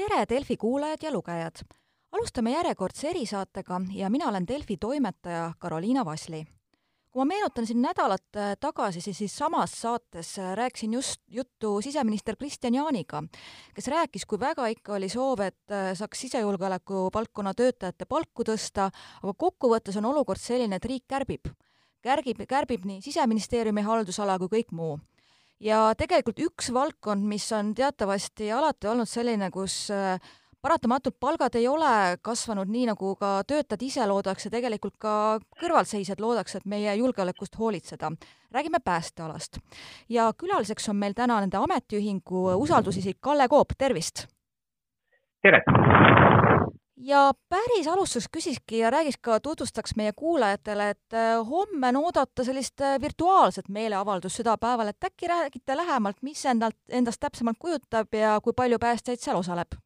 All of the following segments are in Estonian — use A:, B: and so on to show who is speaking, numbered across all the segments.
A: tere, Delfi kuulajad ja lugejad! alustame järjekordse erisaatega ja mina olen Delfi toimetaja Karoliina Vasli. kui ma meenutan siin nädalat äh, tagasi, siis, siis samas saates äh, rääkisin just juttu siseminister Kristian Jaaniga, kes rääkis, kui väga ikka oli soov, et äh, saaks sisejulgeoleku valdkonna töötajate palku tõsta, aga kokkuvõttes on olukord selline, et riik kärbib. kärgib, kärbib nii Siseministeeriumi haldusala kui kõik muu ja tegelikult üks valdkond, mis on teatavasti alati olnud selline, kus paratamatult palgad ei ole kasvanud nii, nagu ka töötajad ise loodaks ja tegelikult ka kõrvalseisjad loodaks, et meie julgeolekust hoolitseda. räägime päästealast. ja külaliseks on meil täna nende ametiühingu usaldusisik Kalle Koop, tervist!
B: tere!
A: Ja päris alustuseks küsikski ja räägiks ka, tutvustaks meie kuulajatele, et äh, homme on oodata sellist äh, virtuaalset meeleavaldust südapäeval, et äkki räägite lähemalt, mis endalt, endast täpsemalt kujutab ja kui palju päästjaid seal osaleb?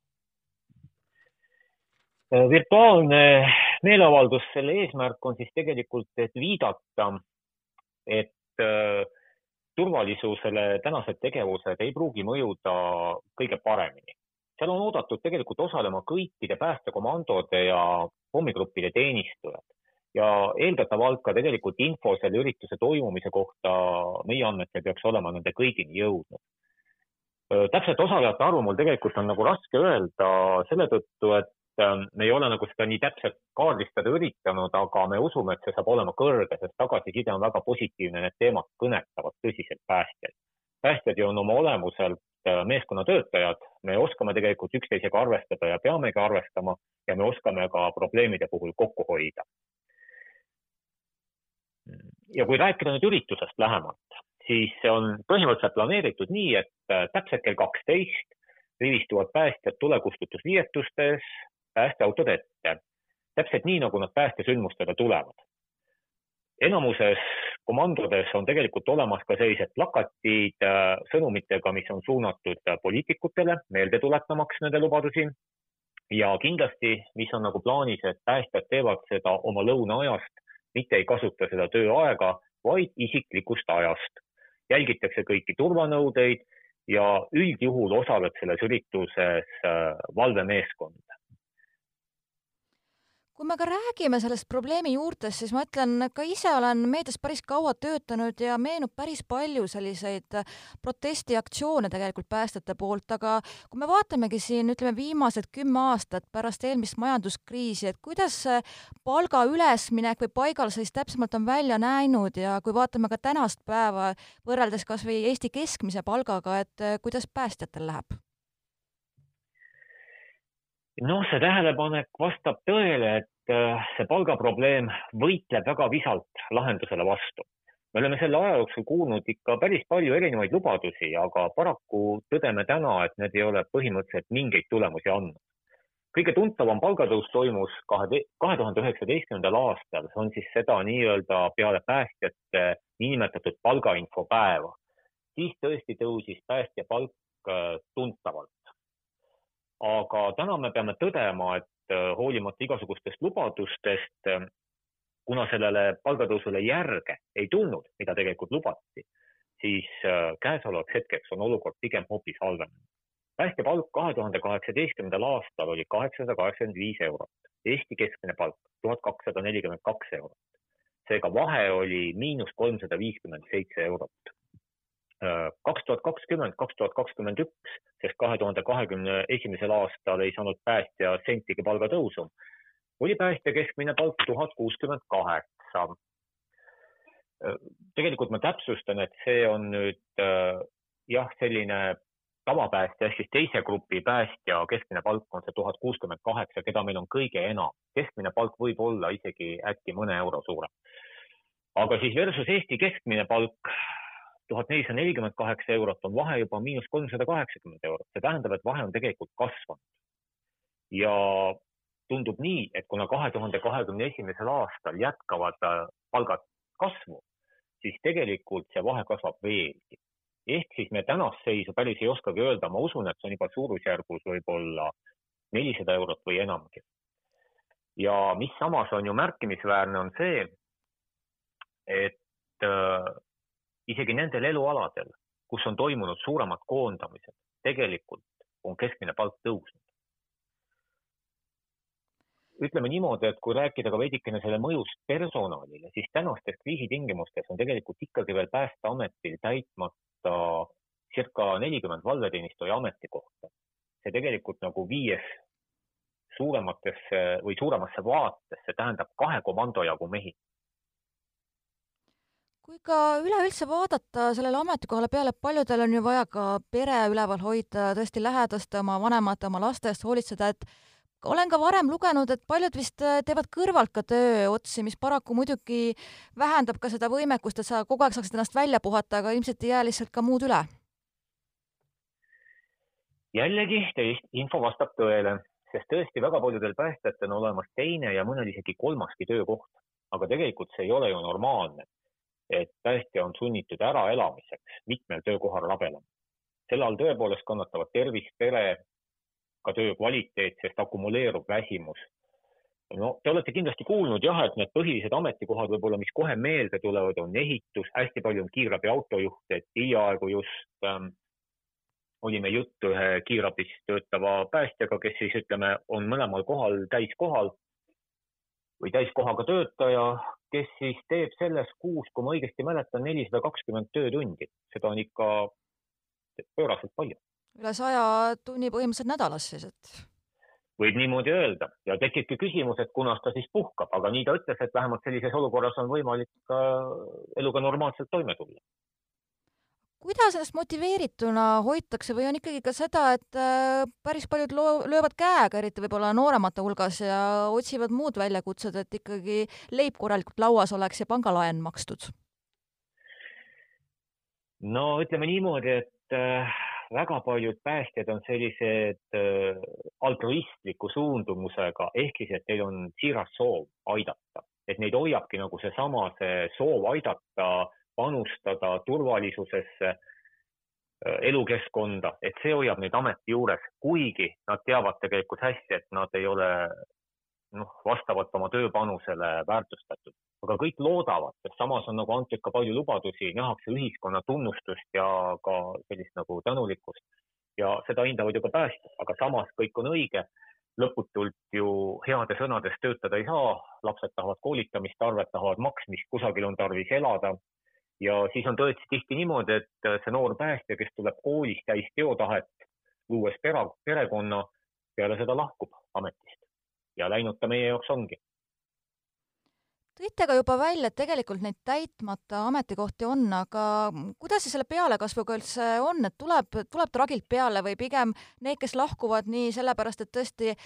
B: Äh, virtuaalne meeleavaldus, selle eesmärk on siis tegelikult, et viidata, et turvalisusele tänased tegevused ei pruugi mõjuda kõige paremini. Seal on oodatud tegelikult osalema kõikide päästekomandode ja pommigruppide teenistujad ja eeldatavalt ka tegelikult info selle ürituse toimumise kohta meie andmetel peaks olema nende kõigini jõudnud. Täpset osalejate arvu mul tegelikult on nagu raske öelda selle tõttu, et Ähm, me ei ole nagu seda nii täpselt kaardistada üritanud, aga me usume, et see saab olema kõrge, sest tagasiside on väga positiivne, need teemad kõnetavad tõsiselt päästjaid. päästjad ju on oma olemuselt meeskonnatöötajad, me oskame tegelikult üksteisega arvestada ja peamegi arvestama ja me oskame ka probleemide puhul kokku hoida. ja kui rääkida nüüd üritusest lähemalt, siis see on põhimõtteliselt planeeritud nii, et äh, täpselt kell kaksteist rivistuvad päästjad tulekustutusriietustes, päästeautod ette, täpselt nii, nagu nad päästesündmustele tulevad. Enamuses komandodes on tegelikult olemas ka sellised plakatid äh, sõnumitega, mis on suunatud äh, poliitikutele, meelde tuletamaks nende lubadusi. ja kindlasti, mis on nagu plaanis, et päästjad teevad seda oma lõunaajast, mitte ei kasuta seda tööaega, vaid isiklikust ajast. jälgitakse kõiki turvanõudeid ja üldjuhul osaleb selles ürituses äh, valvemeeskond
A: kui me ka räägime sellest probleemi juurtest, siis ma ütlen, ka ise olen meedias päris kaua töötanud ja meenub päris palju selliseid protestiaktsioone tegelikult päästjate poolt, aga kui me vaatamegi siin, ütleme, viimased kümme aastat pärast eelmist majanduskriisi, et kuidas palga ülesminek või paigalseis täpsemalt on välja näinud ja kui vaatame ka tänast päeva võrreldes kas või Eesti keskmise palgaga, et kuidas päästjatel läheb?
B: Noh, see tähelepanek vastab tõele, et äh, see palgaprobleem võitleb väga visalt lahendusele vastu. me oleme selle aja jooksul kuulnud ikka päris palju erinevaid lubadusi, aga paraku tõdeme täna, et need ei ole põhimõtteliselt mingeid tulemusi andnud. kõige tuntavam palgatõus toimus kahe, kahe tuhande üheksateistkümnendal aastal, see on siis seda nii-öelda peale päästjate niinimetatud palgainfopäeva. siis tõesti tõusis päästja palk äh, tuntavalt aga täna me peame tõdema, et äh, hoolimata igasugustest lubadustest, äh, kuna sellele palgatõusule järge ei tulnud, mida tegelikult lubati, siis äh, käesolevaks hetkeks on olukord pigem hoopis halvenenud. päästjapalk kahe tuhande kaheksateistkümnendal aastal oli kaheksasada kaheksakümmend viis eurot, Eesti keskmine palk tuhat kakssada nelikümmend kaks eurot. seega vahe oli miinus kolmsada viiskümmend seitse eurot kaks tuhat kakskümmend, kaks tuhat kakskümmend üks, sest kahe tuhande kahekümne esimesel aastal ei saanud päästja sentigi palgatõusu, oli päästja keskmine palk tuhat kuuskümmend kaheksa. tegelikult ma täpsustan, et see on nüüd jah, selline tavapäästja ehk siis teise grupi päästja keskmine palk on see tuhat kuuskümmend kaheksa, keda meil on kõige enam. keskmine palk võib olla isegi äkki mõne euro suurem. aga siis versus Eesti keskmine palk tuhat nelisada nelikümmend kaheksa eurot, on vahe juba miinus kolmsada kaheksakümmend eurot, see tähendab, et vahe on tegelikult kasvanud. ja tundub nii, et kuna kahe tuhande kahekümne esimesel aastal jätkavad äh, palgad kasvu, siis tegelikult see vahe kasvab veelgi. ehk siis me tänast seisu päris ei oskagi öelda, ma usun, et see on juba suurusjärgus võib-olla nelisada eurot või enamgi. ja mis samas on ju märkimisväärne, on see, et äh, isegi nendel elualadel, kus on toimunud suuremad koondamised, tegelikult on keskmine palk tõusnud. ütleme niimoodi, et kui rääkida ka veidikene selle mõjust personalile, siis tänastes kriisitingimustes on tegelikult ikkagi veel Päästeametil täitmata circa nelikümmend valveteenistuja ametikohta. see tegelikult nagu viies suurematesse või suuremasse vaatesse tähendab kahe komando jagu mehi
A: kui ka üleüldse vaadata sellele ametikohale peale, paljudel on ju vaja ka pere üleval hoida, tõesti lähedaste, oma vanemate, oma laste eest hoolitseda, et olen ka varem lugenud, et paljud vist äh, teevad kõrvalt ka tööotsi, mis paraku muidugi vähendab ka seda võimekust, et sa kogu aeg saaksid ennast välja puhata, aga ilmselt ei jää lihtsalt ka muud üle.
B: jällegi, teie info vastab tõele, sest tõesti väga paljudel päästjatel on olemas teine ja mõnel isegi kolmaski töökoht, aga tegelikult see ei ole ju normaalne, et päästja on sunnitud äraelamiseks mitmel töökohal rabelema. selle all tõepoolest kannatavad tervis, pere, ka töö kvaliteet, sest akumuleerub väsimus. no te olete kindlasti kuulnud jah, et need põhilised ametikohad võib-olla, mis kohe meelde tulevad, on ehitus, hästi palju on kiirabi autojuhte, et hiljaaegu just ähm, olime juttu ühe kiirabis töötava päästjaga, kes siis ütleme, on mõlemal kohal täiskohal või täiskohaga töötaja, kes siis teeb selles kuus, kui ma õigesti mäletan, nelisada kakskümmend töötundi. seda on ikka pööraselt palju
A: üle saja tunni põhimõtteliselt nädalas siis, et
B: võib niimoodi öelda ja tekibki küsimus, et kunas ta siis puhkab, aga nii ta ütles, et vähemalt sellises olukorras on võimalik eluga normaalselt toime tulla.
A: Kuidas ennast motiveerituna hoitakse või on ikkagi ka seda, et äh, päris paljud loo-, löövad käega, eriti võib-olla nooremate hulgas ja otsivad muud väljakutsed, et ikkagi leib korralikult lauas oleks ja pangalaen makstud?
B: no ütleme niimoodi, et äh, väga paljud päästjad on sellised äh, altruistliku suundumusega, ehk siis, et neil on siiras soov aidata, et neid hoiabki nagu seesama, see soov aidata, panustada turvalisusesse, äh, elukeskkonda, et see hoiab neid ameti juures, kuigi nad teavad tegelikult hästi, et nad ei ole noh, vastavalt oma tööpanusele väärtustatud. aga kõik loodavad, sest samas on nagu antud ka palju lubadusi, nähakse ühiskonna tunnustust ja ka sellist nagu tänulikkust ja seda hindavad ju ka päästjad, aga samas kõik on õige. lõputult ju heade sõnades töötada ei saa, lapsed tahavad koolitamist, arved tahavad maksmist, kusagil on tarvis elada ja siis on tõesti tihti niimoodi, et see noor päästja, kes tuleb koolist täis teotahet, luues pere, perekonna, peale seda lahkub ametist ja läinud ta meie jaoks ongi.
A: tõite ka juba välja, et tegelikult neid täitmata ametikohti on, aga kuidas siis selle pealekasvuga üldse on, et tuleb, tuleb tragilt peale või pigem need, kes lahkuvad nii sellepärast, et tõesti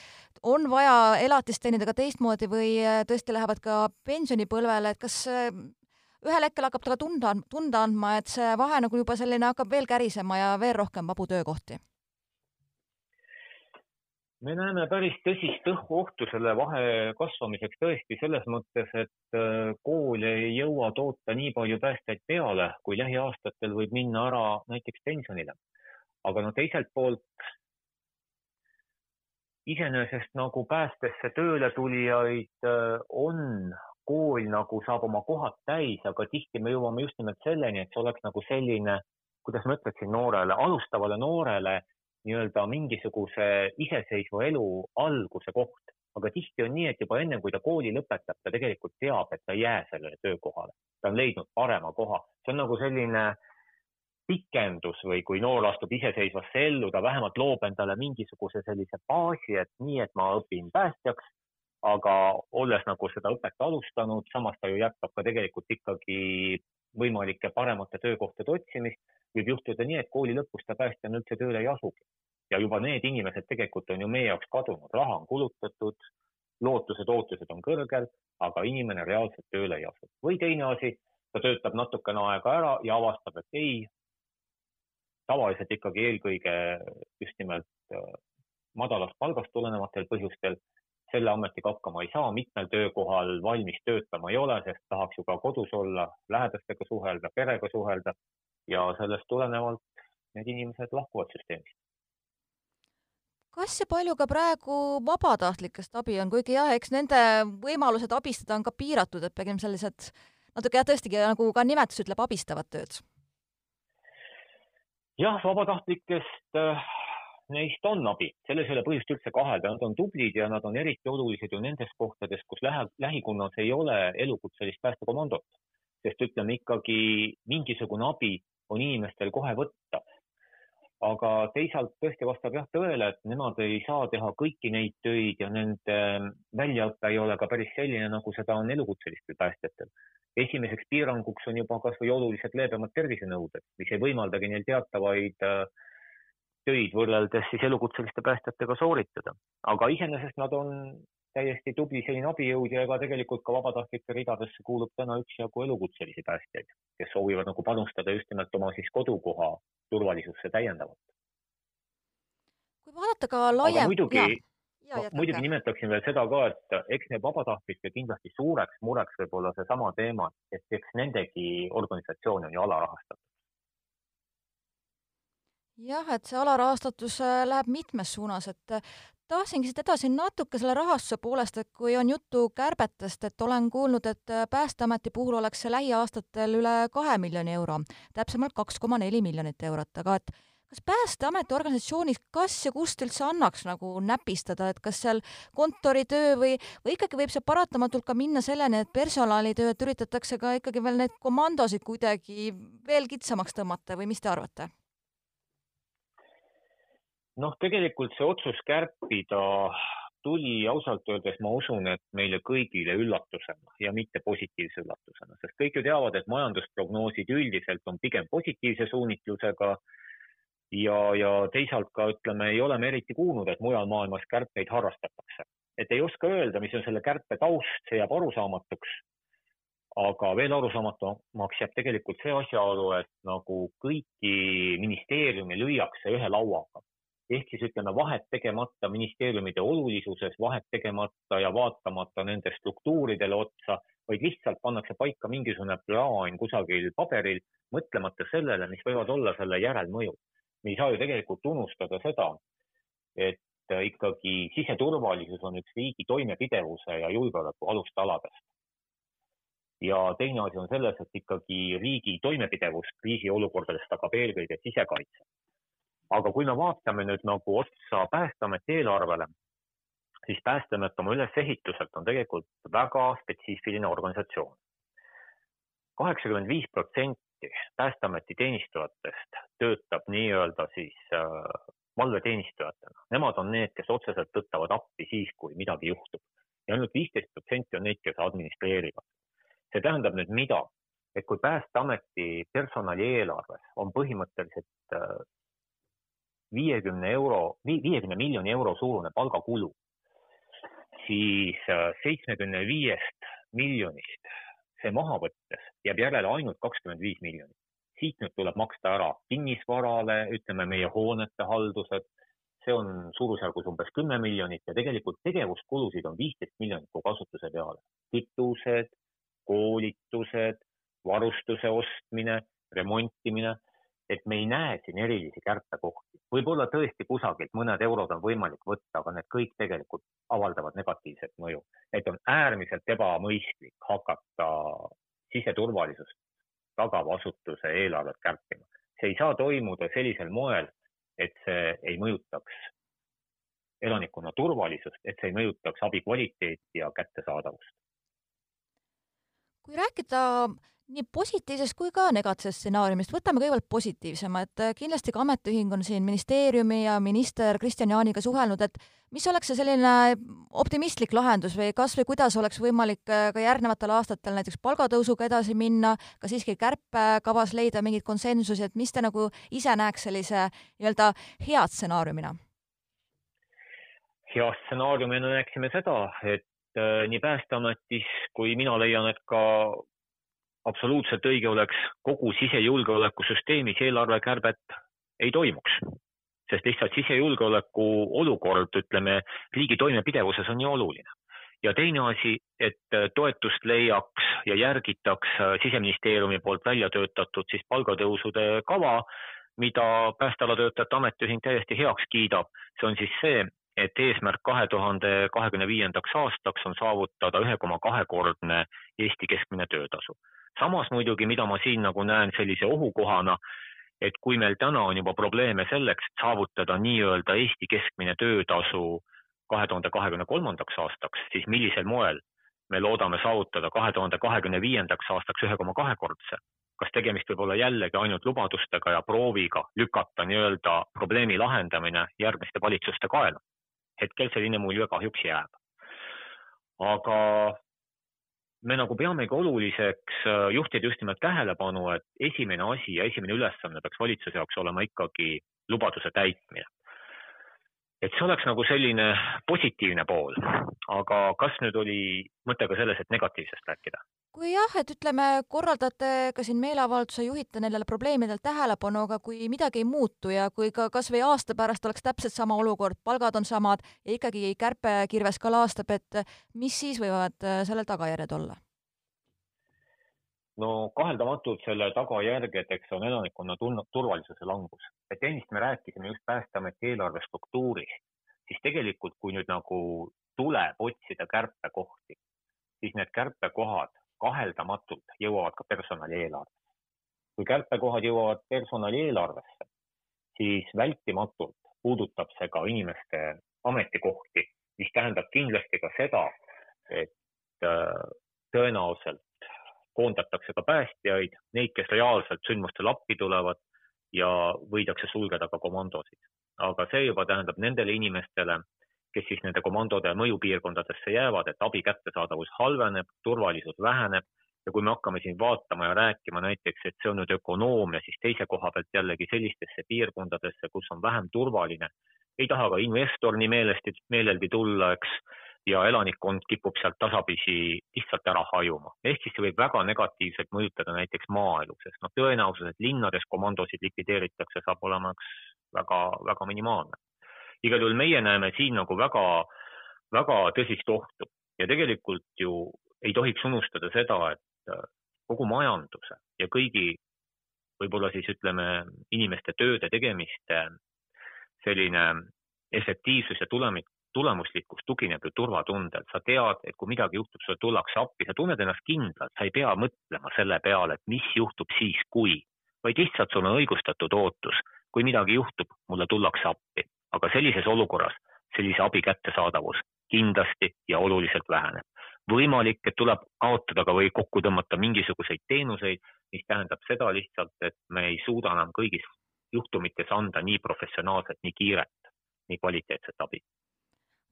A: on vaja elatist teenida ka teistmoodi või tõesti lähevad ka pensionipõlvele, et kas ühel hetkel hakkab ta ka tunda, tunda andma, et see vahe nagu juba selline hakkab veel kärisema ja veel rohkem vabu töökohti
B: me näeme päris tõsist ohtu selle vahe kasvamiseks tõesti selles mõttes, et äh, kool ei jõua toota nii palju päästjaid peale, kui lähiaastatel võib minna ära näiteks pensionile. aga no teiselt poolt iseenesest nagu päästesse tööle tulijaid äh, on, kool nagu saab oma kohad täis, aga tihti me jõuame just nimelt selleni, et see oleks nagu selline, kuidas ma ütleksin noorele, alustavale noorele nii-öelda mingisuguse iseseisva elu alguse koht, aga tihti on nii, et juba ennem kui ta kooli lõpetab, ta tegelikult teab, et ta ei jää sellele töökohale, ta on leidnud parema koha, see on nagu selline pikendus või kui noor astub iseseisvasse ellu, ta vähemalt loob endale mingisuguse sellise baasi, et nii, et ma õpin päästjaks, aga olles nagu seda õpet alustanud, samas ta ju jätkab ka tegelikult ikkagi võimalike paremate töökohtade otsimist, võib juhtuda nii, et kooli lõpus ta päästjana üldse tööle ei asugi. ja juba need inimesed tegelikult on ju meie jaoks kadunud, raha on kulutatud, lootused, ootused on kõrgel, aga inimene reaalselt tööle ei asu. või teine asi, ta töötab natukene aega ära ja avastab, et ei, tavaliselt ikkagi eelkõige just nimelt äh, madalast palgast tulenevatel põhjustel selle ametiga hakkama ei saa, mitmel töökohal valmis töötama ei ole, sest tahaks ju ka kodus olla, lähedastega suhelda, perega suhelda ja sellest tulenevalt need inimesed lahkuvad süsteemist.
A: kas ja palju ka praegu vabatahtlikest abi on, kuigi jah, eks nende võimalused abistada on ka piiratud, et pigem sellised natuke jah, tõestigi nagu ka nimetus ütleb, abistavad tööd?
B: jah, vabatahtlikest äh, neist on abi, selles ei ole põhjust üldse kahelda, nad on tublid ja nad on eriti olulised ju nendes kohtades, kus lähe, lähikonnas ei ole elukutselist päästekomandot. sest ütleme ikkagi mingisugune abi on inimestel kohe võtta. aga teisalt tõesti vastab jah tõele, et nemad ei saa teha kõiki neid töid ja nende väljaõpe ei ole ka päris selline, nagu seda on elukutselistel päästjatel. esimeseks piiranguks on juba kasvõi oluliselt leebemad tervisenõuded, mis ei võimaldagi neil teatavaid äh, töid võrreldes siis elukutseliste päästjatega sooritada. aga iseenesest nad on täiesti tubli selline abijõud ja ega tegelikult ka vabatahtlike ridadesse kuulub täna üksjagu elukutselisi päästjaid, kes soovivad nagu panustada just nimelt oma siis kodukoha turvalisusse täiendavalt.
A: kui vaadata ka laiem.
B: muidugi, muidugi nimetaksin veel seda ka, et eks need vabatahtlike kindlasti suureks mureks võib olla seesama teema, et eks nendegi organisatsioon on ju alarahastatud
A: jah, et see alarahastatus äh, läheb mitmes suunas, et äh, tahtsingi siit edasi natuke selle rahastuse poolest, et kui on juttu kärbetest, et olen kuulnud, et äh, Päästeameti puhul oleks see lähiaastatel üle kahe miljoni euro, täpsemalt kaks koma neli miljonit eurot, aga et kas Päästeameti organisatsioonis, kas ja kust üldse annaks nagu näpistada, et kas seal kontoritöö või, või ikkagi võib see paratamatult ka minna selleni, et personalitööd üritatakse ka ikkagi veel neid komandosid kuidagi veel kitsamaks tõmmata või mis te arvate?
B: Noh, tegelikult see otsus kärpida tuli ausalt öeldes, ma usun, et meile kõigile üllatusena ja mitte positiivse üllatusena, sest kõik ju teavad, et majandusprognoosid üldiselt on pigem positiivse suunitlusega. ja, ja teisalt ka ütleme, ei ole me eriti kuulnud, et mujal maailmas kärpeid harrastatakse, et ei oska öelda, mis on selle kärpe taust, see jääb arusaamatuks. aga veel arusaamatumaks jääb tegelikult see asjaolu, et nagu kõiki ministeeriumi lüüakse ühe lauaga ehk siis ütleme vahet tegemata ministeeriumide olulisuses, vahet tegemata ja vaatamata nende struktuuridele otsa, vaid lihtsalt pannakse paika mingisugune plaan kusagil paberil, mõtlemata sellele, mis võivad olla selle järelmõjud. me ei saa ju tegelikult unustada seda, et ikkagi siseturvalisus on üks riigi toimepidevuse ja julgeoleku alustaladest. ja teine asi on selles, et ikkagi riigi toimepidevus kriisiolukordades tagab eelkõige sisekaitse aga kui me vaatame nüüd nagu otsa Päästeameti eelarvele, siis Päästeamet oma ülesehituselt on tegelikult väga spetsiifiline organisatsioon. kaheksakümmend viis protsenti Päästeameti teenistujatest töötab nii-öelda siis äh, valveteenistujatena. Nemad on need, kes otseselt tõttavad appi siis, kui midagi juhtub ja ainult viisteist protsenti on neid, kes administreerivad. see tähendab nüüd mida? et kui Päästeameti personali eelarves on põhimõtteliselt äh, viiekümne euro, viiekümne miljoni euro suurune palgakulu, siis äh, seitsmekümne viiest miljonist see maha võttes jääb järele ainult kakskümmend viis miljonit. siit nüüd tuleb maksta ära kinnisvarale, ütleme meie hoonete haldused, see on suurusjärgus umbes kümme miljonit ja tegelikult tegevuskulusid on viisteist miljonit kogu asutuse peale. kütused, koolitused, varustuse ostmine, remontimine et me ei näe siin erilisi kärpekohti. võib-olla tõesti kusagilt mõned eurod on võimalik võtta, aga need kõik tegelikult avaldavad negatiivset mõju. et on äärmiselt ebamõistlik hakata siseturvalisust tagava asutuse eelarvet kärpima. see ei saa toimuda sellisel moel, et see ei mõjutaks elanikkonna turvalisust, et see ei mõjutaks abi kvaliteeti ja kättesaadavust.
A: kui rääkida nii positiivsest kui ka negatiivsest stsenaariumist, võtame kõigepealt positiivsema, et äh, kindlasti ka ametiühing on siin ministeeriumi ja minister Kristjan Jaaniga suhelnud, et mis oleks see selline optimistlik lahendus või kas või kuidas oleks võimalik äh, ka järgnevatel aastatel näiteks palgatõusuga edasi minna, ka siiski kärpekavas leida mingit konsensusi, et mis te nagu ise näeks sellise nii-öelda hea stsenaariumina?
B: hea stsenaariumina näeksime seda, et äh, nii Päästeametis kui mina leian, et ka absoluutselt õige oleks kogu sisejulgeolekusüsteemis eelarvekärbet ei toimuks, sest lihtsalt sisejulgeoleku olukord, ütleme, riigi toimepidevuses on nii oluline. ja teine asi, et toetust leiaks ja järgitaks siseministeeriumi poolt välja töötatud siis palgatõusude kava, mida päästealatöötajate ametiühing täiesti heaks kiidab, see on siis see, et eesmärk kahe tuhande kahekümne viiendaks aastaks on saavutada ühe koma kahekordne Eesti keskmine töötasu samas muidugi, mida ma siin nagu näen sellise ohukohana, et kui meil täna on juba probleeme selleks, et saavutada nii-öelda Eesti keskmine töötasu kahe tuhande kahekümne kolmandaks aastaks, siis millisel moel me loodame saavutada kahe tuhande kahekümne viiendaks aastaks ühe koma kahekordse. kas tegemist võib olla jällegi ainult lubadustega ja prooviga lükata nii-öelda probleemi lahendamine järgmiste valitsuste kaela? Hetkel selline mulje kahjuks jääb. aga me nagu peamegi oluliseks äh, juhtida just nimelt tähelepanu, et esimene asi ja esimene ülesanne peaks valitsuse jaoks olema ikkagi lubaduse täitmine. et see oleks nagu selline positiivne pool, aga kas nüüd oli mõte ka selles, et negatiivsest rääkida?
A: Kui jah, et ütleme, korraldate ka siin meeleavalduse, juhite nendele probleemidele tähelepanu, aga kui midagi ei muutu ja kui ka kasvõi aasta pärast oleks täpselt sama olukord, palgad on samad ja ikkagi kärpekirves ka laastab, et mis siis võivad äh, sellel tagajärjed olla?
B: no kaheldamatult selle tagajärgedeks on elanikkonna turvalisuse langus. et ennist me rääkisime just Päästeameti eelarve struktuurist, siis tegelikult, kui nüüd nagu tuleb otsida kärpekohti, siis need kärpekohad kaheldamatult jõuavad ka personalieelarvesse. kui kärpekohad jõuavad personalieelarvesse, siis vältimatult puudutab see ka inimeste ametikohti, mis tähendab kindlasti ka seda, et äh, tõenäoliselt koondatakse ka päästjaid, neid, kes reaalselt sündmustel appi tulevad ja võidakse sulgeda ka komandosid. aga see juba tähendab nendele inimestele, kes siis nende komandode mõjupiirkondadesse jäävad, et abi kättesaadavus halveneb, turvalisus väheneb ja kui me hakkame siin vaatama ja rääkima näiteks, et see on nüüd ökonoomia, siis teise koha pealt jällegi sellistesse piirkondadesse, kus on vähem turvaline, ei taha ka investor nii meelesti, meeleldi tulla, eks, ja elanikkond kipub sealt tasapisi lihtsalt ära hajuma. ehk siis see võib väga negatiivselt mõjutada näiteks maaelu, sest noh, tõenäosus, et linnades komandosid likvideeritakse, saab olema üks väga, väga minimaalne igal juhul meie näeme siin nagu väga, väga tõsist ohtu. Ja tegelikult ju ei tohiks unustada seda, et äh, kogu majanduse ja kõigi võib-olla siis ütleme, inimeste tööde tegemiste selline efektiivsus ja tulemik, tulemuslikkus tugineb ju turvatundel, sa tead, et kui midagi juhtub, sulle tullakse appi, sa tunned ennast kindlalt, sa ei pea mõtlema selle peale, et mis juhtub siis, kui, vaid lihtsalt sul on õigustatud ootus, kui midagi juhtub, mulle tullakse appi aga sellises olukorras sellise abi kättesaadavus kindlasti ja oluliselt väheneb. võimalik, et tuleb kaotada ka või kokku tõmmata mingisuguseid teenuseid, mis tähendab seda lihtsalt, et me ei suuda enam kõigis juhtumites anda nii professionaalset, nii kiiret, nii kvaliteetset abi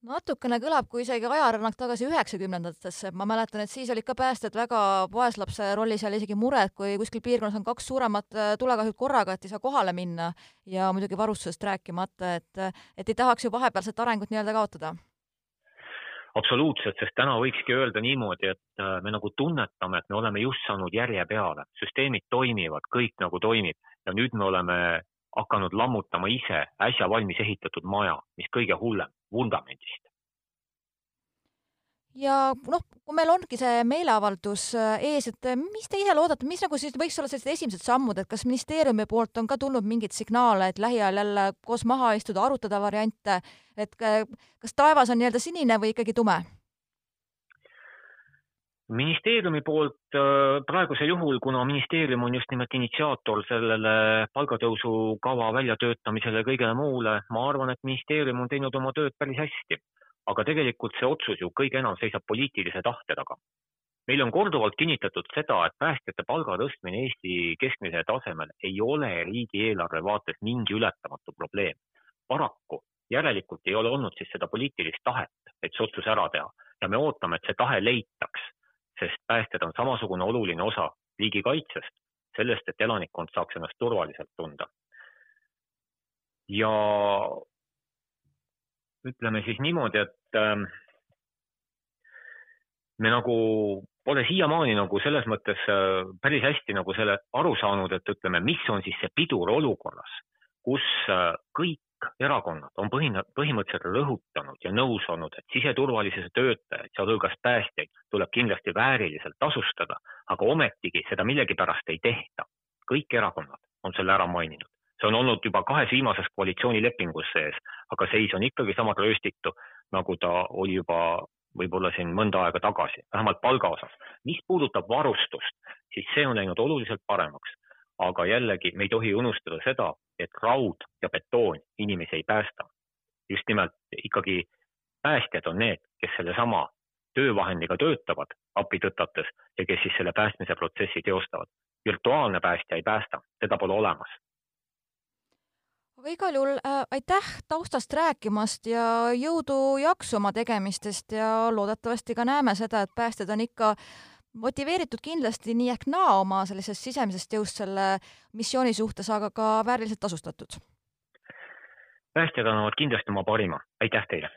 A: natukene kõlab kui isegi ajarännak tagasi üheksakümnendatesse, ma mäletan, et siis olid ka päästjad väga vaeslapse rollis, oli isegi mure, et kui kuskil piirkonnas on kaks suuremat äh, tulekahjut korraga, et ei saa kohale minna. Ja muidugi varustusest rääkimata, et, et ei tahaks ju vahepealset arengut nii-öelda kaotada.
B: absoluutselt, sest täna võikski öelda niimoodi, et äh, me nagu tunnetame, et me oleme just saanud järje peale, süsteemid toimivad, kõik nagu toimib. Ja nüüd me oleme hakanud lammutama ise äsja valmis ehitatud maja, mis kõige hullem, vundamendist.
A: ja noh, kui meil ongi see meeleavaldus äh, ees, et äh, mis te ise loodate, mis nagu siis võiks olla sellised esimesed sammud, et kas ministeeriumi poolt on ka tulnud mingeid signaale, et lähiajal jälle koos maha istuda, arutada variante, et äh, kas taevas on nii-öelda sinine või ikkagi tume?
B: Ministeeriumi poolt äh, praegusel juhul, kuna ministeerium on just nimelt initsiaator sellele palgatõusu kava väljatöötamisele ja kõigele muule, ma arvan, et ministeerium on teinud oma tööd päris hästi. aga tegelikult see otsus ju kõige enam seisab poliitilise tahte taga. meil on korduvalt kinnitatud seda, et päästjate palga tõstmine Eesti keskmisele tasemele ei ole riigieelarve vaates mingi ületamatu probleem. paraku järelikult ei ole olnud siis seda poliitilist tahet, et see otsus ära teha ja me ootame, et see tahe leitaks sest päästjad on samasugune oluline osa riigikaitsest, sellest, et elanikkond saaks ennast turvaliselt tunda. ja ütleme siis niimoodi, et ähm, me nagu pole siiamaani nagu selles mõttes äh, päris hästi nagu selle aru saanud, et ütleme, mis on siis see pidur olukorras, kus äh, kõik erakonnad on põhine, põhimõtteliselt rõhutanud ja nõus olnud, et siseturvalisuse töötajaid, sealhulgas päästjaid, tuleb kindlasti vääriliselt tasustada, aga ometigi seda millegipärast ei tehta. kõik erakonnad on selle ära maininud, see on olnud juba kahes viimases koalitsioonilepingus sees, aga seis on ikkagi sama rööstitu, nagu ta oli juba võib-olla siin mõnda aega tagasi, vähemalt palga osas. mis puudutab varustust, siis see on läinud oluliselt paremaks aga jällegi me ei tohi unustada seda, et raud ja betoon inimesi ei päästa. just nimelt ikkagi päästjad on need, kes sellesama töövahendiga töötavad appi tõtates ja kes siis selle päästmise protsessi teostavad. virtuaalne päästja ei päästa, seda pole olemas
A: aga igal juhul äh, aitäh taustast rääkimast ja jõudu-jaksu oma tegemistest ja loodetavasti ka näeme seda, et päästjad on ikka motiveeritud kindlasti nii ehk naa oma sellisest sisemisest jõust selle missiooni suhtes, aga ka vääriliselt tasustatud.
B: päästjad annavad kindlasti oma parima, aitäh teile